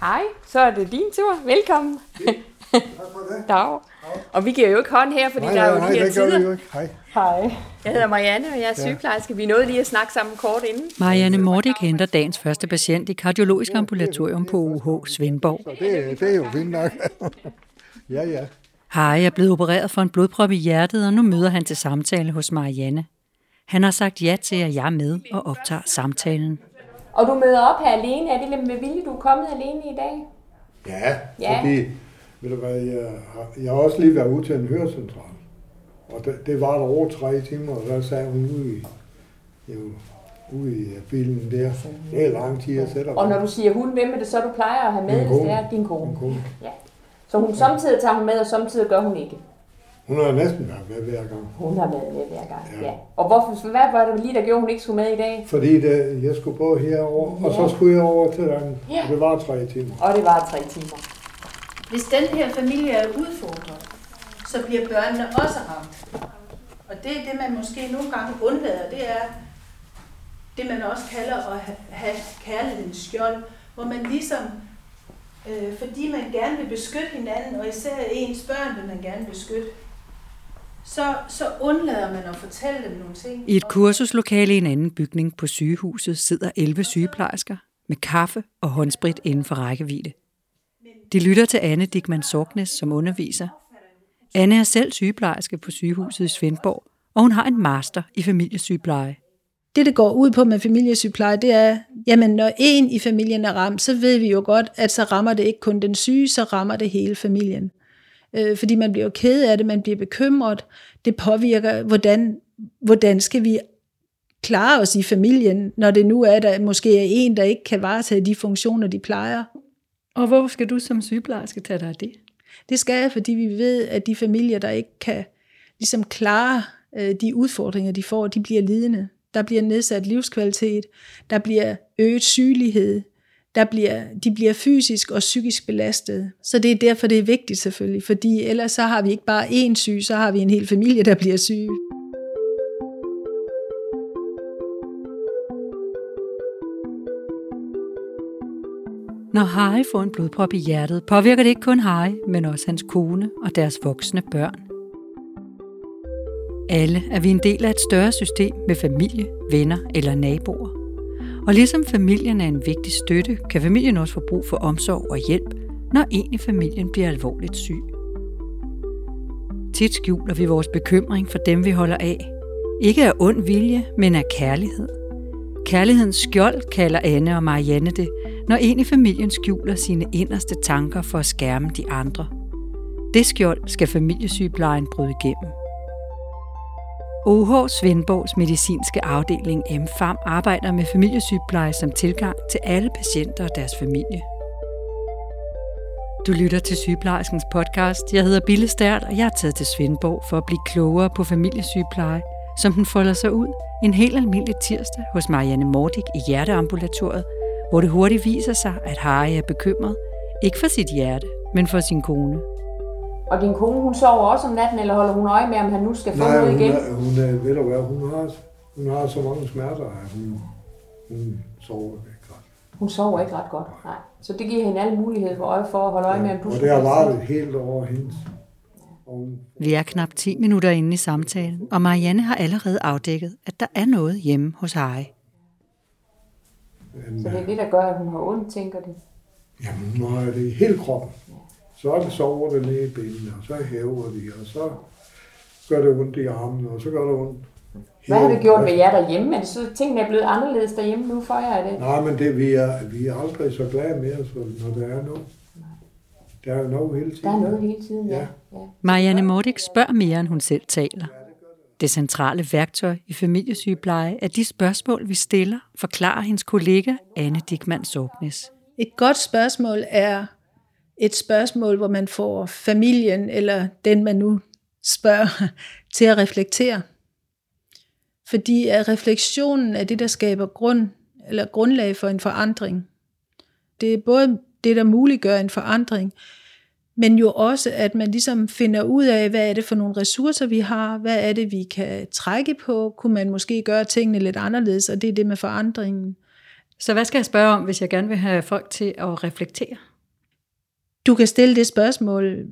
Hej, så er det din tur. Velkommen. Tak for det. Dag. Og vi giver jo ikke hånd her, fordi Nej, der er jo nej, de her det gør vi tider. Hej. Hej. Jeg hedder Marianne, og jeg er sygeplejerske. Vi nåede lige at snakke sammen kort inden. Marianne Mordik henter dagens første patient i kardiologisk ambulatorium på UH Svendborg. Så det, det er jo fint nok. ja, ja. Harry er blevet opereret for en blodprop i hjertet, og nu møder han til samtale hos Marianne. Han har sagt ja til, at jeg er med og optager samtalen. Og du møder op her alene. Er det lidt med vilje, du er kommet alene i dag? Ja, Ja. fordi, ved du hvad, jeg har, jeg har også lige været ude til en hørecentral. Og det, det var der over tre timer, og der sad hun ude i, jo, ude i bilen der. Det er lang tid, jeg sætter Og når du siger hun, hvem er det så, du plejer at have med, Min kone. det er din kone? Min kone. Ja. Så hun samtidig tager hun med, og samtidig gør hun ikke. Hun har næsten været med hver gang. Hun har været med hver gang. Ja. Ja. ja. Og hvorfor, hvad var det lige, der gjorde, hun ikke skulle med i dag? Fordi det, jeg skulle gå herover, og så skulle jeg over til den. Ja. Og det var tre timer. Og det var tre timer. Hvis den her familie er udfordret, så bliver børnene også ramt. Og det er det, man måske nogle gange undlader, det er det, man også kalder at ha- have kærlighedens skjold, hvor man ligesom, øh, fordi man gerne vil beskytte hinanden, og især ens børn vil man gerne beskytte, så, så undlader man at fortælle dem nogle ting. I et kursuslokale i en anden bygning på sygehuset sidder 11 sygeplejersker med kaffe og håndsprit inden for rækkevidde. De lytter til Anne Dickmann Sorknes, som underviser. Anne er selv sygeplejerske på sygehuset i Svendborg, og hun har en master i familiesygepleje. det, det går ud på med familiesygepleje, det er, jamen når en i familien er ramt, så ved vi jo godt, at så rammer det ikke kun den syge, så rammer det hele familien. Øh, fordi man bliver jo ked af det, man bliver bekymret. Det påvirker, hvordan, hvordan skal vi klare os i familien, når det nu er, der måske er en, der ikke kan varetage de funktioner, de plejer. Og hvor skal du som sygeplejerske tage dig af det? Det skal jeg, fordi vi ved, at de familier, der ikke kan ligesom klare øh, de udfordringer, de får, de bliver lidende. Der bliver nedsat livskvalitet, der bliver øget sygelighed, der bliver, de bliver fysisk og psykisk belastet. Så det er derfor, det er vigtigt selvfølgelig, fordi ellers så har vi ikke bare én syg, så har vi en hel familie, der bliver syg. Når Harry får en blodprop i hjertet, påvirker det ikke kun Harry, men også hans kone og deres voksne børn. Alle er vi en del af et større system med familie, venner eller naboer. Og ligesom familien er en vigtig støtte, kan familien også få brug for omsorg og hjælp, når en i familien bliver alvorligt syg. Tit skjuler vi vores bekymring for dem, vi holder af. Ikke af ond vilje, men af kærlighed. Kærlighedens skjold kalder Anne og Marianne det, når en i familien skjuler sine inderste tanker for at skærme de andre. Det skjold skal familiesygeplejen bryde igennem. OH Svendborgs medicinske afdeling M5 arbejder med familiesygepleje som tilgang til alle patienter og deres familie. Du lytter til sygeplejerskens podcast. Jeg hedder Bille Stært, og jeg er taget til Svendborg for at blive klogere på familiesygepleje, som den folder sig ud en helt almindelig tirsdag hos Marianne Mordik i Hjerteambulatoriet, hvor det hurtigt viser sig, at Harry er bekymret, ikke for sit hjerte, men for sin kone. Og din kone, hun sover også om natten, eller holder hun øje med, om han nu skal få Nej, noget hun, igen? er, hun er, ved du hvad, hun har, hun har så mange smerter, at hun, hun sover ikke ret. Hun sover ikke ret godt. Nej. Så det giver hende alle muligheder for øje for at holde øje med, om du Og skal det har varet helt over hendes. Vi er knap 10 minutter inde i samtalen, og Marianne har allerede afdækket, at der er noget hjemme hos Harry. men, Så det er det, der gør, at hun har ondt, tænker det. jamen, har det i hele kroppen. Så er det sover det nede i benene, og så hæver de, og så gør det ondt i armene, og så gør det ondt. Hvad har det gjort med jer derhjemme? Er det så tingene er blevet anderledes derhjemme nu for jer? Er det? Nej, men det, vi, er, vi er aldrig så glade mere, så når der er noget. Der er noget hele tiden. Der er noget hele tiden, ja. Ja. Marianne Mordik spørger mere, end hun selv taler. Det centrale værktøj i familiesygepleje er de spørgsmål, vi stiller, forklarer hendes kollega Anne Dickmann Sorknes. Et godt spørgsmål er et spørgsmål, hvor man får familien eller den, man nu spørger, til at reflektere. Fordi at refleksionen er det, der skaber grund, eller grundlag for en forandring. Det er både det, der muliggør en forandring, men jo også, at man ligesom finder ud af, hvad er det for nogle ressourcer, vi har, hvad er det, vi kan trække på, kunne man måske gøre tingene lidt anderledes, og det er det med forandringen. Så hvad skal jeg spørge om, hvis jeg gerne vil have folk til at reflektere? Du kan stille det spørgsmål,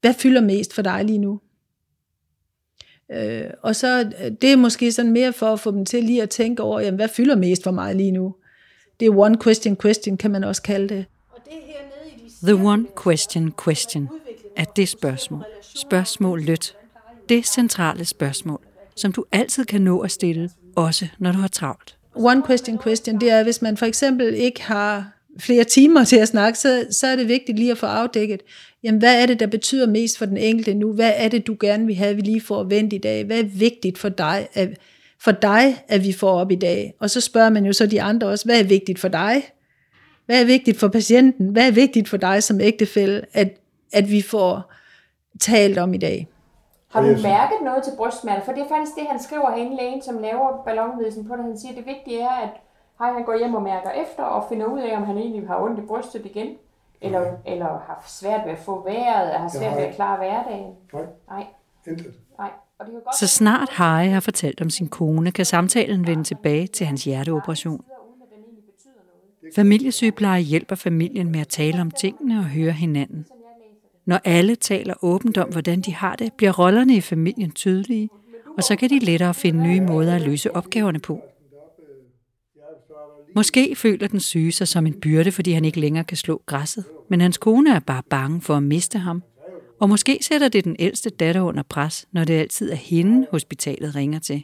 hvad fylder mest for dig lige nu? Øh, og så øh, det er måske sådan mere for at få dem til lige at tænke over, jamen, hvad fylder mest for mig lige nu? Det er one question question, kan man også kalde det. Og det er hernede i de The one question question er det spørgsmål. Spørgsmål lødt. Det centrale spørgsmål, som du altid kan nå at stille, også når du har travlt. One question question, det er, hvis man for eksempel ikke har flere timer til at snakke, så, så er det vigtigt lige at få afdækket, jamen hvad er det, der betyder mest for den enkelte nu? Hvad er det, du gerne vil have, vi lige får vendt i dag? Hvad er vigtigt for dig, at, for dig, at vi får op i dag? Og så spørger man jo så de andre også, hvad er vigtigt for dig? Hvad er vigtigt for patienten? Hvad er vigtigt for dig som ægtefælle, at, at vi får talt om i dag? Har du mærket noget til brystsmerter? For det er faktisk det, han skriver herinde, lægen, som laver ballonvidelsen på det. Han siger, at det vigtige er, at hej, han går hjem og mærker efter og finder ud af, om han egentlig har ondt i brystet igen. Eller, eller har svært ved at få vejret, eller har svært ved at klare hverdagen. Nej, Nej, intet. nej. Og det kan godt Så snart Harry har fortalt om sin kone, kan samtalen vende tilbage til hans hjerteoperation. Familiesygepleje hjælper familien med at tale om tingene og høre hinanden. Når alle taler åbent om, hvordan de har det, bliver rollerne i familien tydelige, og så kan de lettere finde nye måder at løse opgaverne på. Måske føler den syge sig som en byrde, fordi han ikke længere kan slå græsset, men hans kone er bare bange for at miste ham. Og måske sætter det den ældste datter under pres, når det altid er hende, hospitalet ringer til.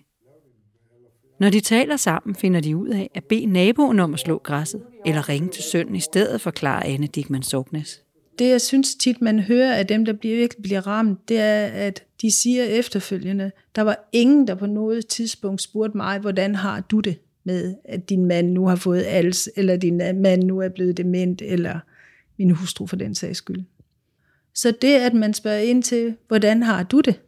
Når de taler sammen, finder de ud af at bede naboen om at slå græsset, eller ringe til sønnen i stedet, forklarer Anne Dickman Sognes. Det, jeg synes tit, man hører af dem, der bliver, virkelig bliver ramt, det er, at de siger efterfølgende, der var ingen, der på noget tidspunkt spurgte mig, hvordan har du det med, at din mand nu har fået als, eller din mand nu er blevet dement, eller min hustru for den sags skyld. Så det, at man spørger ind til, hvordan har du det?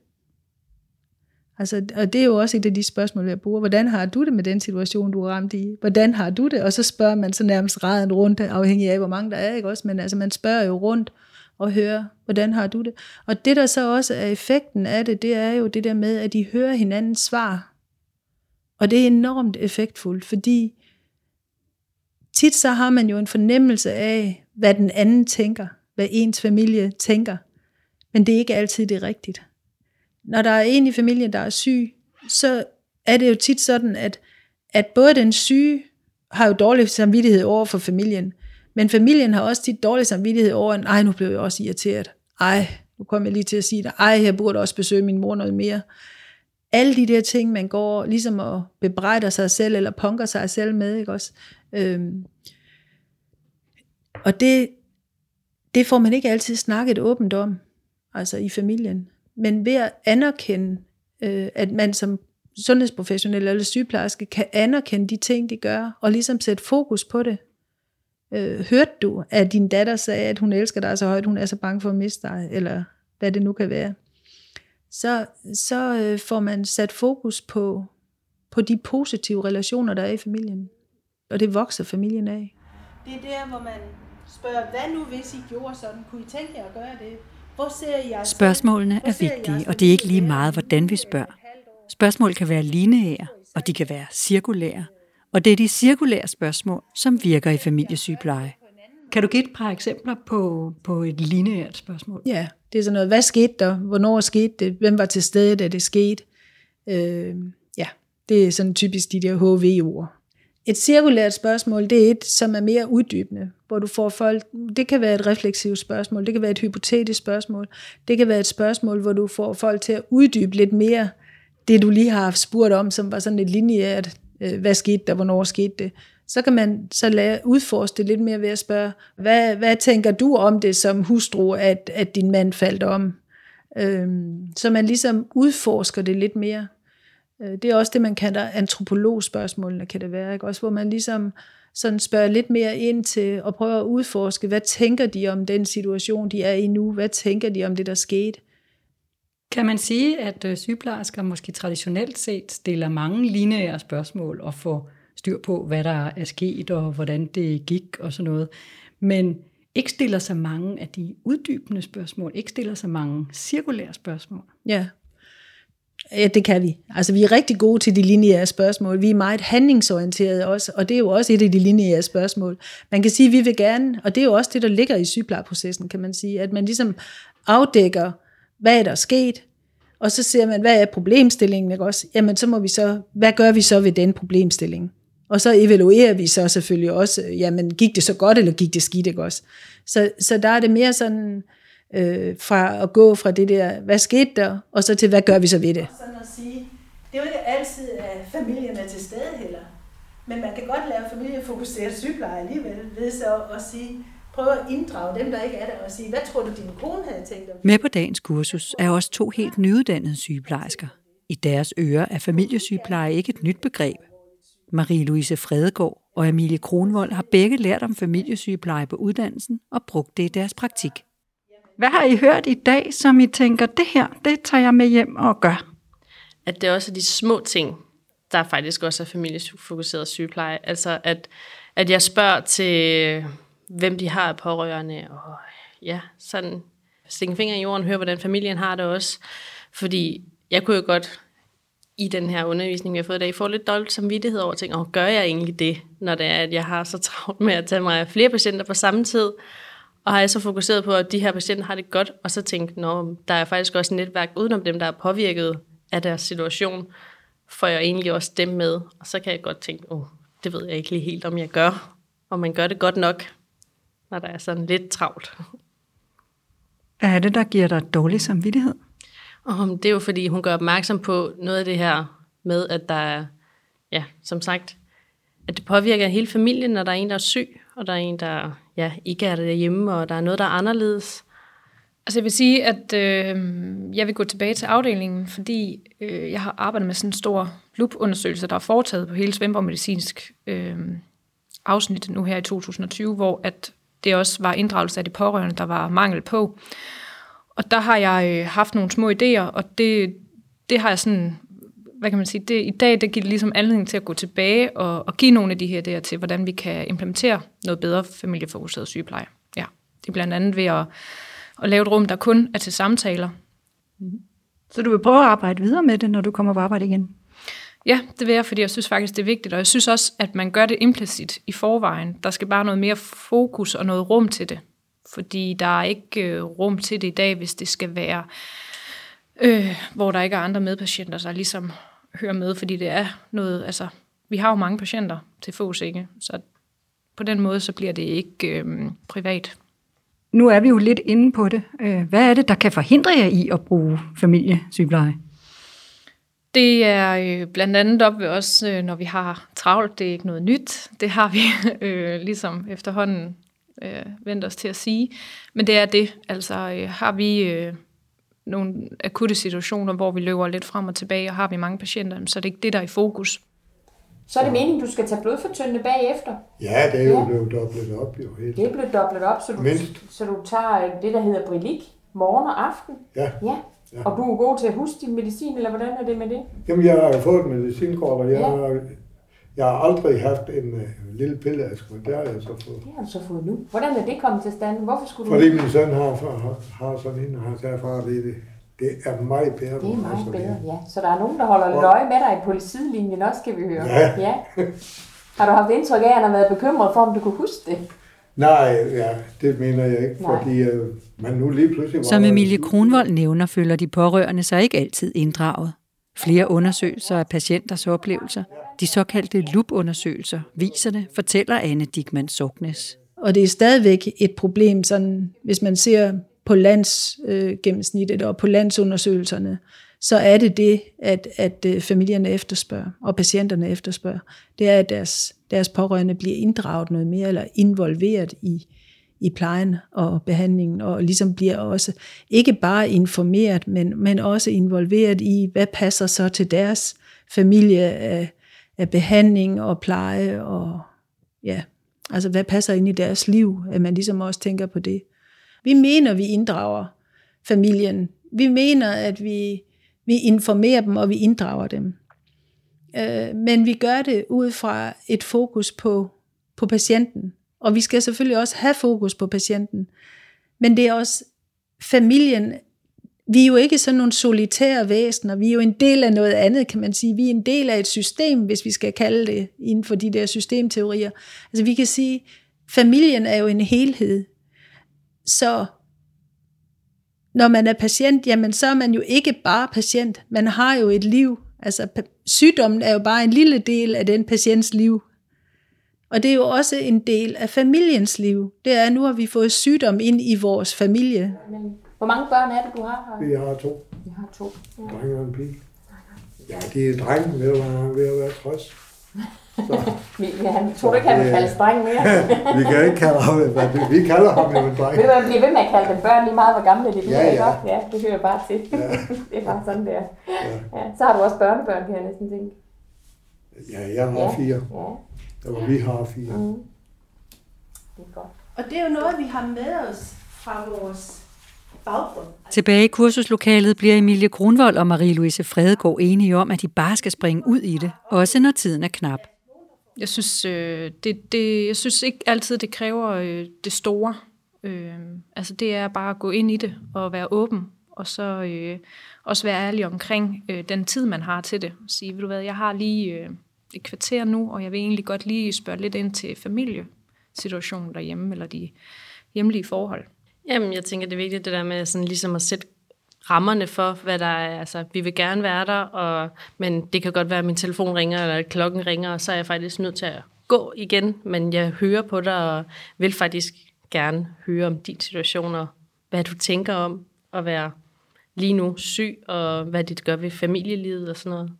Altså, og det er jo også et af de spørgsmål, jeg bruger. Hvordan har du det med den situation, du er ramt i? Hvordan har du det? Og så spørger man så nærmest raden rundt, afhængig af, hvor mange der er, ikke også? Men altså, man spørger jo rundt og hører, hvordan har du det? Og det, der så også er effekten af det, det er jo det der med, at de hører hinandens svar. Og det er enormt effektfuldt, fordi tit så har man jo en fornemmelse af, hvad den anden tænker, hvad ens familie tænker. Men det er ikke altid det rigtigt. Når der er en i familien, der er syg, så er det jo tit sådan, at, at både den syge har jo dårlig samvittighed over for familien, men familien har også tit dårlig samvittighed over, at ej, nu blev jeg også irriteret. Ej, nu kom jeg lige til at sige det. Ej, jeg burde også besøge min mor noget mere. Alle de der ting, man går ligesom og bebrejder sig selv, eller punker sig selv med, ikke også? Øhm, og det, det får man ikke altid snakket åbent om, altså i familien. Men ved at anerkende, øh, at man som sundhedsprofessionel eller sygeplejerske kan anerkende de ting, de gør, og ligesom sætte fokus på det. Øh, hørte du, at din datter sagde, at hun elsker dig så højt, hun er så bange for at miste dig, eller hvad det nu kan være, så, så øh, får man sat fokus på, på de positive relationer, der er i familien. Og det vokser familien af. Det er der, hvor man spørger, hvad nu hvis I gjorde sådan? Kunne I tænke jer at gøre det? Hvor ser I jer? Spørgsmålene Hvor er vigtige, og det er ikke lige meget, hvordan vi spørger. Spørgsmål kan være lineære, og de kan være cirkulære. Og det er de cirkulære spørgsmål, som virker i familiesygepleje. Kan du give et par eksempler på, på et lineært spørgsmål? Ja, det er sådan noget, hvad skete der? Hvornår skete det? Hvem var til stede, da det skete? Øh, ja, det er sådan typisk de der HV-ord. Et cirkulært spørgsmål, det er et, som er mere uddybende, hvor du får folk, det kan være et refleksivt spørgsmål, det kan være et hypotetisk spørgsmål, det kan være et spørgsmål, hvor du får folk til at uddybe lidt mere det, du lige har spurgt om, som var sådan et lineært, øh, hvad skete der, hvornår skete det. Så kan man så lade, udforske det lidt mere ved at spørge, hvad, hvad tænker du om det som hustru, at, at din mand faldt om? Øhm, så man ligesom udforsker det lidt mere. Øh, Det er også det, man kalder antropologspørgsmålene, kan det være, ikke? Også hvor man ligesom sådan spørger lidt mere ind til og prøver at udforske, hvad tænker de om den situation, de er i nu? Hvad tænker de om det, der skete? Kan man sige, at øh, sygeplejersker måske traditionelt set stiller mange lineære spørgsmål og får styr på, hvad der er sket og hvordan det gik og sådan noget, men ikke stiller så mange af de uddybende spørgsmål, ikke stiller så mange cirkulære spørgsmål? Ja. Ja, det kan vi. Altså, vi er rigtig gode til de lineære spørgsmål. Vi er meget handlingsorienterede også, og det er jo også et af de lineære spørgsmål. Man kan sige, at vi vil gerne, og det er jo også det, der ligger i sygeplejeprocessen, kan man sige, at man ligesom afdækker, hvad er der sket, og så ser man, hvad er problemstillingen, ikke også? Jamen, så må vi så, hvad gør vi så ved den problemstilling? Og så evaluerer vi så selvfølgelig også, jamen, gik det så godt, eller gik det skidt, ikke også? Så, så der er det mere sådan, øh, fra at gå fra det der, hvad skete der, og så til, hvad gør vi så ved det? Sådan at sige, det er jo ikke altid, at familien er til stede heller. Men man kan godt lave familiefokuseret sygepleje alligevel, ved så at sige, prøve at inddrage dem, der ikke er der, og sige, hvad tror du, din kone havde tænkt om? Med på dagens kursus er også to helt nyuddannede sygeplejersker. I deres ører er familiesygepleje ikke et nyt begreb. Marie-Louise Fredegaard og Emilie Kronvold har begge lært om familiesygepleje på uddannelsen og brugt det i deres praktik. Hvad har I hørt i dag, som I tænker, det her, det tager jeg med hjem og gør? At det også er de små ting, der faktisk også er familiefokuseret sygepleje. Altså at, at jeg spørger til, hvem de har af pårørende, og ja, sådan stikke finger i jorden, høre, hvordan familien har det også. Fordi jeg kunne jo godt i den her undervisning, vi har fået i dag, får lidt dårligt samvittighed over ting, og gør jeg egentlig det, når det er, at jeg har så travlt med at tage mig af flere patienter på samme tid, og har jeg så fokuseret på, at de her patienter har det godt, og så tænkt, nå, der er faktisk også et netværk udenom dem, der er påvirket af deres situation, får jeg egentlig også dem med. Og så kan jeg godt tænke, oh, det ved jeg ikke lige helt, om jeg gør. Om man gør det godt nok, når der er sådan lidt travlt. Hvad er det, der giver dig dårlig samvittighed? Og det er jo fordi, hun gør opmærksom på noget af det her med, at der er, ja, som sagt, at det påvirker hele familien, når der er en, der er syg, og der er en, der ja, ikke er derhjemme, og der er noget, der er anderledes. Altså jeg vil sige, at øh, jeg vil gå tilbage til afdelingen, fordi øh, jeg har arbejdet med sådan en stor lupundersøgelse, der er foretaget på hele Svendborg Medicinsk øh, afsnit nu her i 2020, hvor at det også var inddragelse af de pårørende, der var mangel på. Og der har jeg øh, haft nogle små idéer, og det, det har jeg sådan, hvad kan man sige, det, i dag det giver det ligesom anledning til at gå tilbage og, og give nogle af de her idéer til, hvordan vi kan implementere noget bedre familiefokuseret sygepleje. Ja, det er blandt andet ved at, at lave et rum, der kun er til samtaler. Så du vil prøve at arbejde videre med det, når du kommer på arbejde igen? Ja, det vil jeg, fordi jeg synes faktisk, det er vigtigt, og jeg synes også, at man gør det implicit i forvejen. Der skal bare noget mere fokus og noget rum til det fordi der er ikke øh, rum til det i dag, hvis det skal være, øh, hvor der ikke er andre medpatienter, der ligesom hører med, fordi det er noget, altså, vi har jo mange patienter til få ikke? så på den måde, så bliver det ikke øh, privat. Nu er vi jo lidt inde på det. Øh, hvad er det, der kan forhindre jer i at bruge familiesygepleje? Det er øh, blandt andet op ved os, øh, når vi har travlt. Det er ikke noget nyt. Det har vi øh, ligesom efterhånden øh, vendt os til at sige. Men det er det. Altså øh, har vi øh, nogle akutte situationer, hvor vi løber lidt frem og tilbage, og har vi mange patienter, så er det ikke det, der er i fokus. Så er det meningen, du skal tage blodfortyndende bagefter? Ja, det er jo ja. blevet dobblet op jo helt. Det er blevet dobblet op, så du, så du tager det, der hedder Brilik, morgen og aften. Ja. ja. Ja. Og du er god til at huske din medicin, eller hvordan er det med det? Jamen, jeg har fået et medicinkort, og jeg, ja. Jeg har aldrig haft en uh, lille pilleask, men det har jeg så fået. Det har du så fået nu. Hvordan er det kommet til stand? Hvorfor skulle Fordi du... min søn har, har, har sådan en, og han sagde, far, det, det, det er meget bedre. Det er meget bedre, ja. Så der er nogen, der holder og... øje med dig på sidelinjen også, skal vi høre. Ja. ja. Har du haft indtryk af, at han har været bekymret for, om du kunne huske det? Nej, ja, det mener jeg ikke, Nej. fordi uh, man nu lige pludselig... Som Emilie Kronvold nævner, føler de pårørende sig ikke altid inddraget. Flere undersøgelser af patienters oplevelser, de såkaldte LUP-undersøgelser, viser det, fortæller Anne Digman Sognes. Og det er stadigvæk et problem, sådan, hvis man ser på landsgennemsnittet øh, og på landsundersøgelserne, så er det det, at, at øh, familierne efterspørger, og patienterne efterspørger. Det er, at deres, deres pårørende bliver inddraget noget mere, eller involveret i, i plejen og behandlingen, og ligesom bliver også ikke bare informeret, men, men også involveret i, hvad passer så til deres familie af, af behandling og pleje, og ja, altså hvad passer ind i deres liv, at man ligesom også tænker på det. Vi mener, vi inddrager familien. Vi mener, at vi, vi informerer dem, og vi inddrager dem. Øh, men vi gør det ud fra et fokus på, på patienten, og vi skal selvfølgelig også have fokus på patienten. Men det er også familien, vi er jo ikke sådan nogle solitære væsener, vi er jo en del af noget andet, kan man sige. Vi er en del af et system, hvis vi skal kalde det inden for de der systemteorier. Altså vi kan sige, familien er jo en helhed. Så når man er patient, jamen så er man jo ikke bare patient, man har jo et liv. Altså sygdommen er jo bare en lille del af den patients liv. Og det er jo også en del af familiens liv. Det er, nu har vi fået sygdom ind i vores familie. Hvor mange børn er det, du har her? Vi har to. Vi har to. Ja. Drenge og en pige. Ja, det er drenge, ved hvad, han ved at være 60. Så. vi, han, tror du ikke, han vil kalde dreng mere? vi kan ikke kalde ham, men vi kalder ham jo en dreng. Ved du hvad, bliver ved med at kalde dem børn lige meget, hvor gamle de bliver, ja, ja. godt? Ja, det hører bare til. Ja. det er bare sådan, der. Ja. ja. Så har du også børnebørn, kan jeg næsten tænke. Ja, jeg har ja. fire. Ja. Eller vi har fire. Mm. Det er godt. Og det er jo noget, vi har med os fra vores baggrund. Tilbage i kursuslokalet bliver Emilie Grunvold og Marie-Louise Fredegaard enige om, at de bare skal springe ud i det, også når tiden er knap. Jeg synes, øh, det, det, jeg synes ikke altid, det kræver øh, det store. Øh, altså det er bare at gå ind i det og være åben, og så øh, også være ærlig omkring øh, den tid, man har til det. Sige, ved du hvad, jeg har lige øh, et kvarter nu, og jeg vil egentlig godt lige spørge lidt ind til familiesituationen derhjemme, eller de hjemlige forhold. Jamen, jeg tænker, det er vigtigt det der med sådan ligesom at sætte rammerne for, hvad der er. Altså, vi vil gerne være der, og, men det kan godt være, at min telefon ringer, eller klokken ringer, og så er jeg faktisk nødt til at gå igen, men jeg hører på dig, og vil faktisk gerne høre om din situation, og hvad du tænker om at være lige nu syg, og hvad det gør ved familielivet og sådan noget.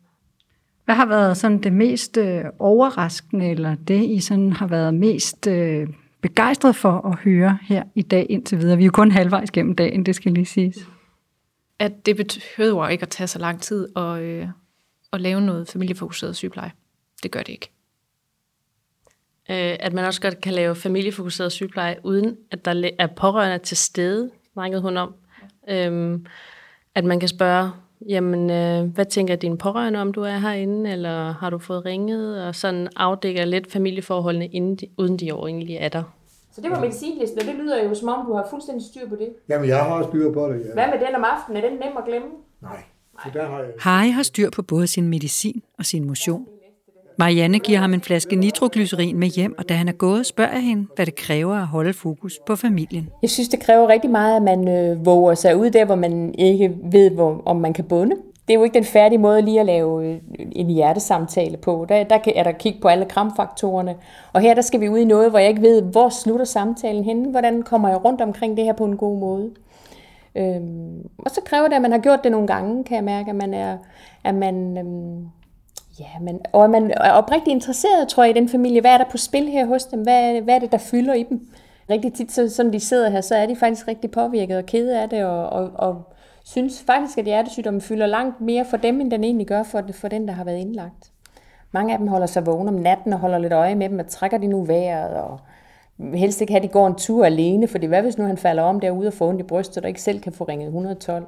Hvad har været sådan det mest øh, overraskende, eller det, I sådan har været mest øh, begejstret for at høre her i dag indtil videre? Vi er jo kun halvvejs gennem dagen, det skal lige siges. At det behøver ikke at tage så lang tid at, øh, at lave noget familiefokuseret sygepleje. Det gør det ikke. Øh, at man også godt kan lave familiefokuseret sygepleje, uden at der er pårørende til stede, snakkede hun om. Ja. Øhm, at man kan spørge, jamen, øh, hvad tænker din pårørende om, du er herinde, eller har du fået ringet, og sådan afdækker lidt familieforholdene, inden de, uden de jo egentlig er der. Så det var medicinlisten, og det lyder jo som om, du har fuldstændig styr på det. Jamen, jeg har styr på det, ja. Hvad med den om aftenen? Er den nem at glemme? Nej, så der har jeg... Harry har styr på både sin medicin og sin motion. Marianne giver ham en flaske nitroglycerin med hjem, og da han er gået, spørger jeg hende, hvad det kræver at holde fokus på familien. Jeg synes, det kræver rigtig meget, at man øh, våger sig ud der, hvor man ikke ved, hvor, om man kan bunde. Det er jo ikke den færdige måde lige at lave øh, en hjertesamtale på. Der, der er der kig på alle kramfaktorerne. Og her der skal vi ud i noget, hvor jeg ikke ved, hvor slutter samtalen henne. Hvordan kommer jeg rundt omkring det her på en god måde. Øhm, og så kræver det, at man har gjort det nogle gange, kan jeg mærke, at man er, at man, øhm, Ja, men, og er man er oprigtigt interesseret, tror jeg, i den familie. Hvad er der på spil her hos dem? Hvad, hvad er det, der fylder i dem? Rigtig tit, så, som de sidder her, så er de faktisk rigtig påvirket og kede af det, og, og, og synes faktisk, at hjertesygdommen fylder langt mere for dem, end den egentlig gør for, for den, der har været indlagt. Mange af dem holder sig vågne om natten og holder lidt øje med dem, og trækker de nu vejret, og helst ikke have, at de går en tur alene, for hvad hvis nu han falder om derude og får ondt i brystet, og ikke selv kan få ringet 112?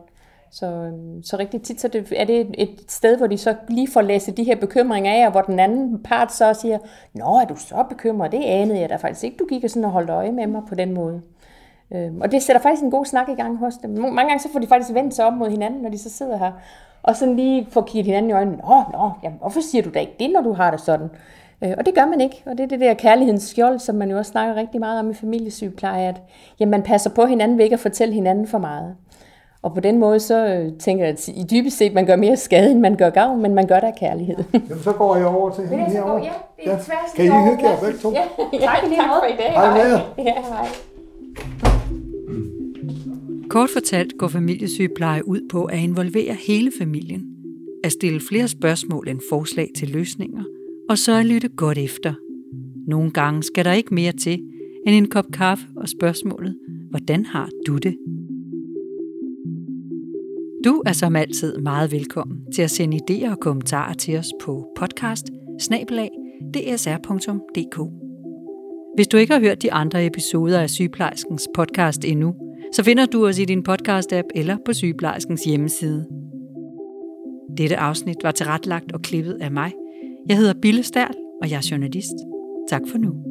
Så, øhm, så rigtig tit så det, er det et sted, hvor de så lige får læst de her bekymringer af, og hvor den anden part så siger, Nå, er du så bekymret? Det anede jeg da faktisk ikke. Du gik og sådan og holdt øje med mig på den måde. Øhm, og det sætter faktisk en god snak i gang hos dem. Mange gange så får de faktisk vendt sig op mod hinanden, når de så sidder her. Og sådan lige får kigget hinanden i øjnene. Nå, nå, jamen, hvorfor siger du da ikke det, når du har det sådan? Øh, og det gør man ikke. Og det er det der kærlighedens skjold, som man jo også snakker rigtig meget om i familiesygepleje, at jamen, man passer på hinanden ved ikke at fortælle hinanden for meget. Og på den måde, så øh, tænker jeg, at i dybest set, man gør mere skade, end man gør gavn, men man gør af kærlighed. Jamen, så går jeg over til hende herovre. Ja, det er ja. tværs Kan I hygge jer begge to? Ja, ja, tak, tak for i dag. Hej med Ja, hej. Kort fortalt går familiesygepleje ud på at involvere hele familien, at stille flere spørgsmål end forslag til løsninger, og så at lytte godt efter. Nogle gange skal der ikke mere til end en kop kaffe og spørgsmålet, hvordan har du det? Du er som altid meget velkommen til at sende idéer og kommentarer til os på podcast dsr.dk. Hvis du ikke har hørt de andre episoder af Sygeplejerskens podcast endnu, så finder du os i din podcast-app eller på Sygeplejerskens hjemmeside. Dette afsnit var tilrettelagt og klippet af mig. Jeg hedder Bille Stærl, og jeg er journalist. Tak for nu.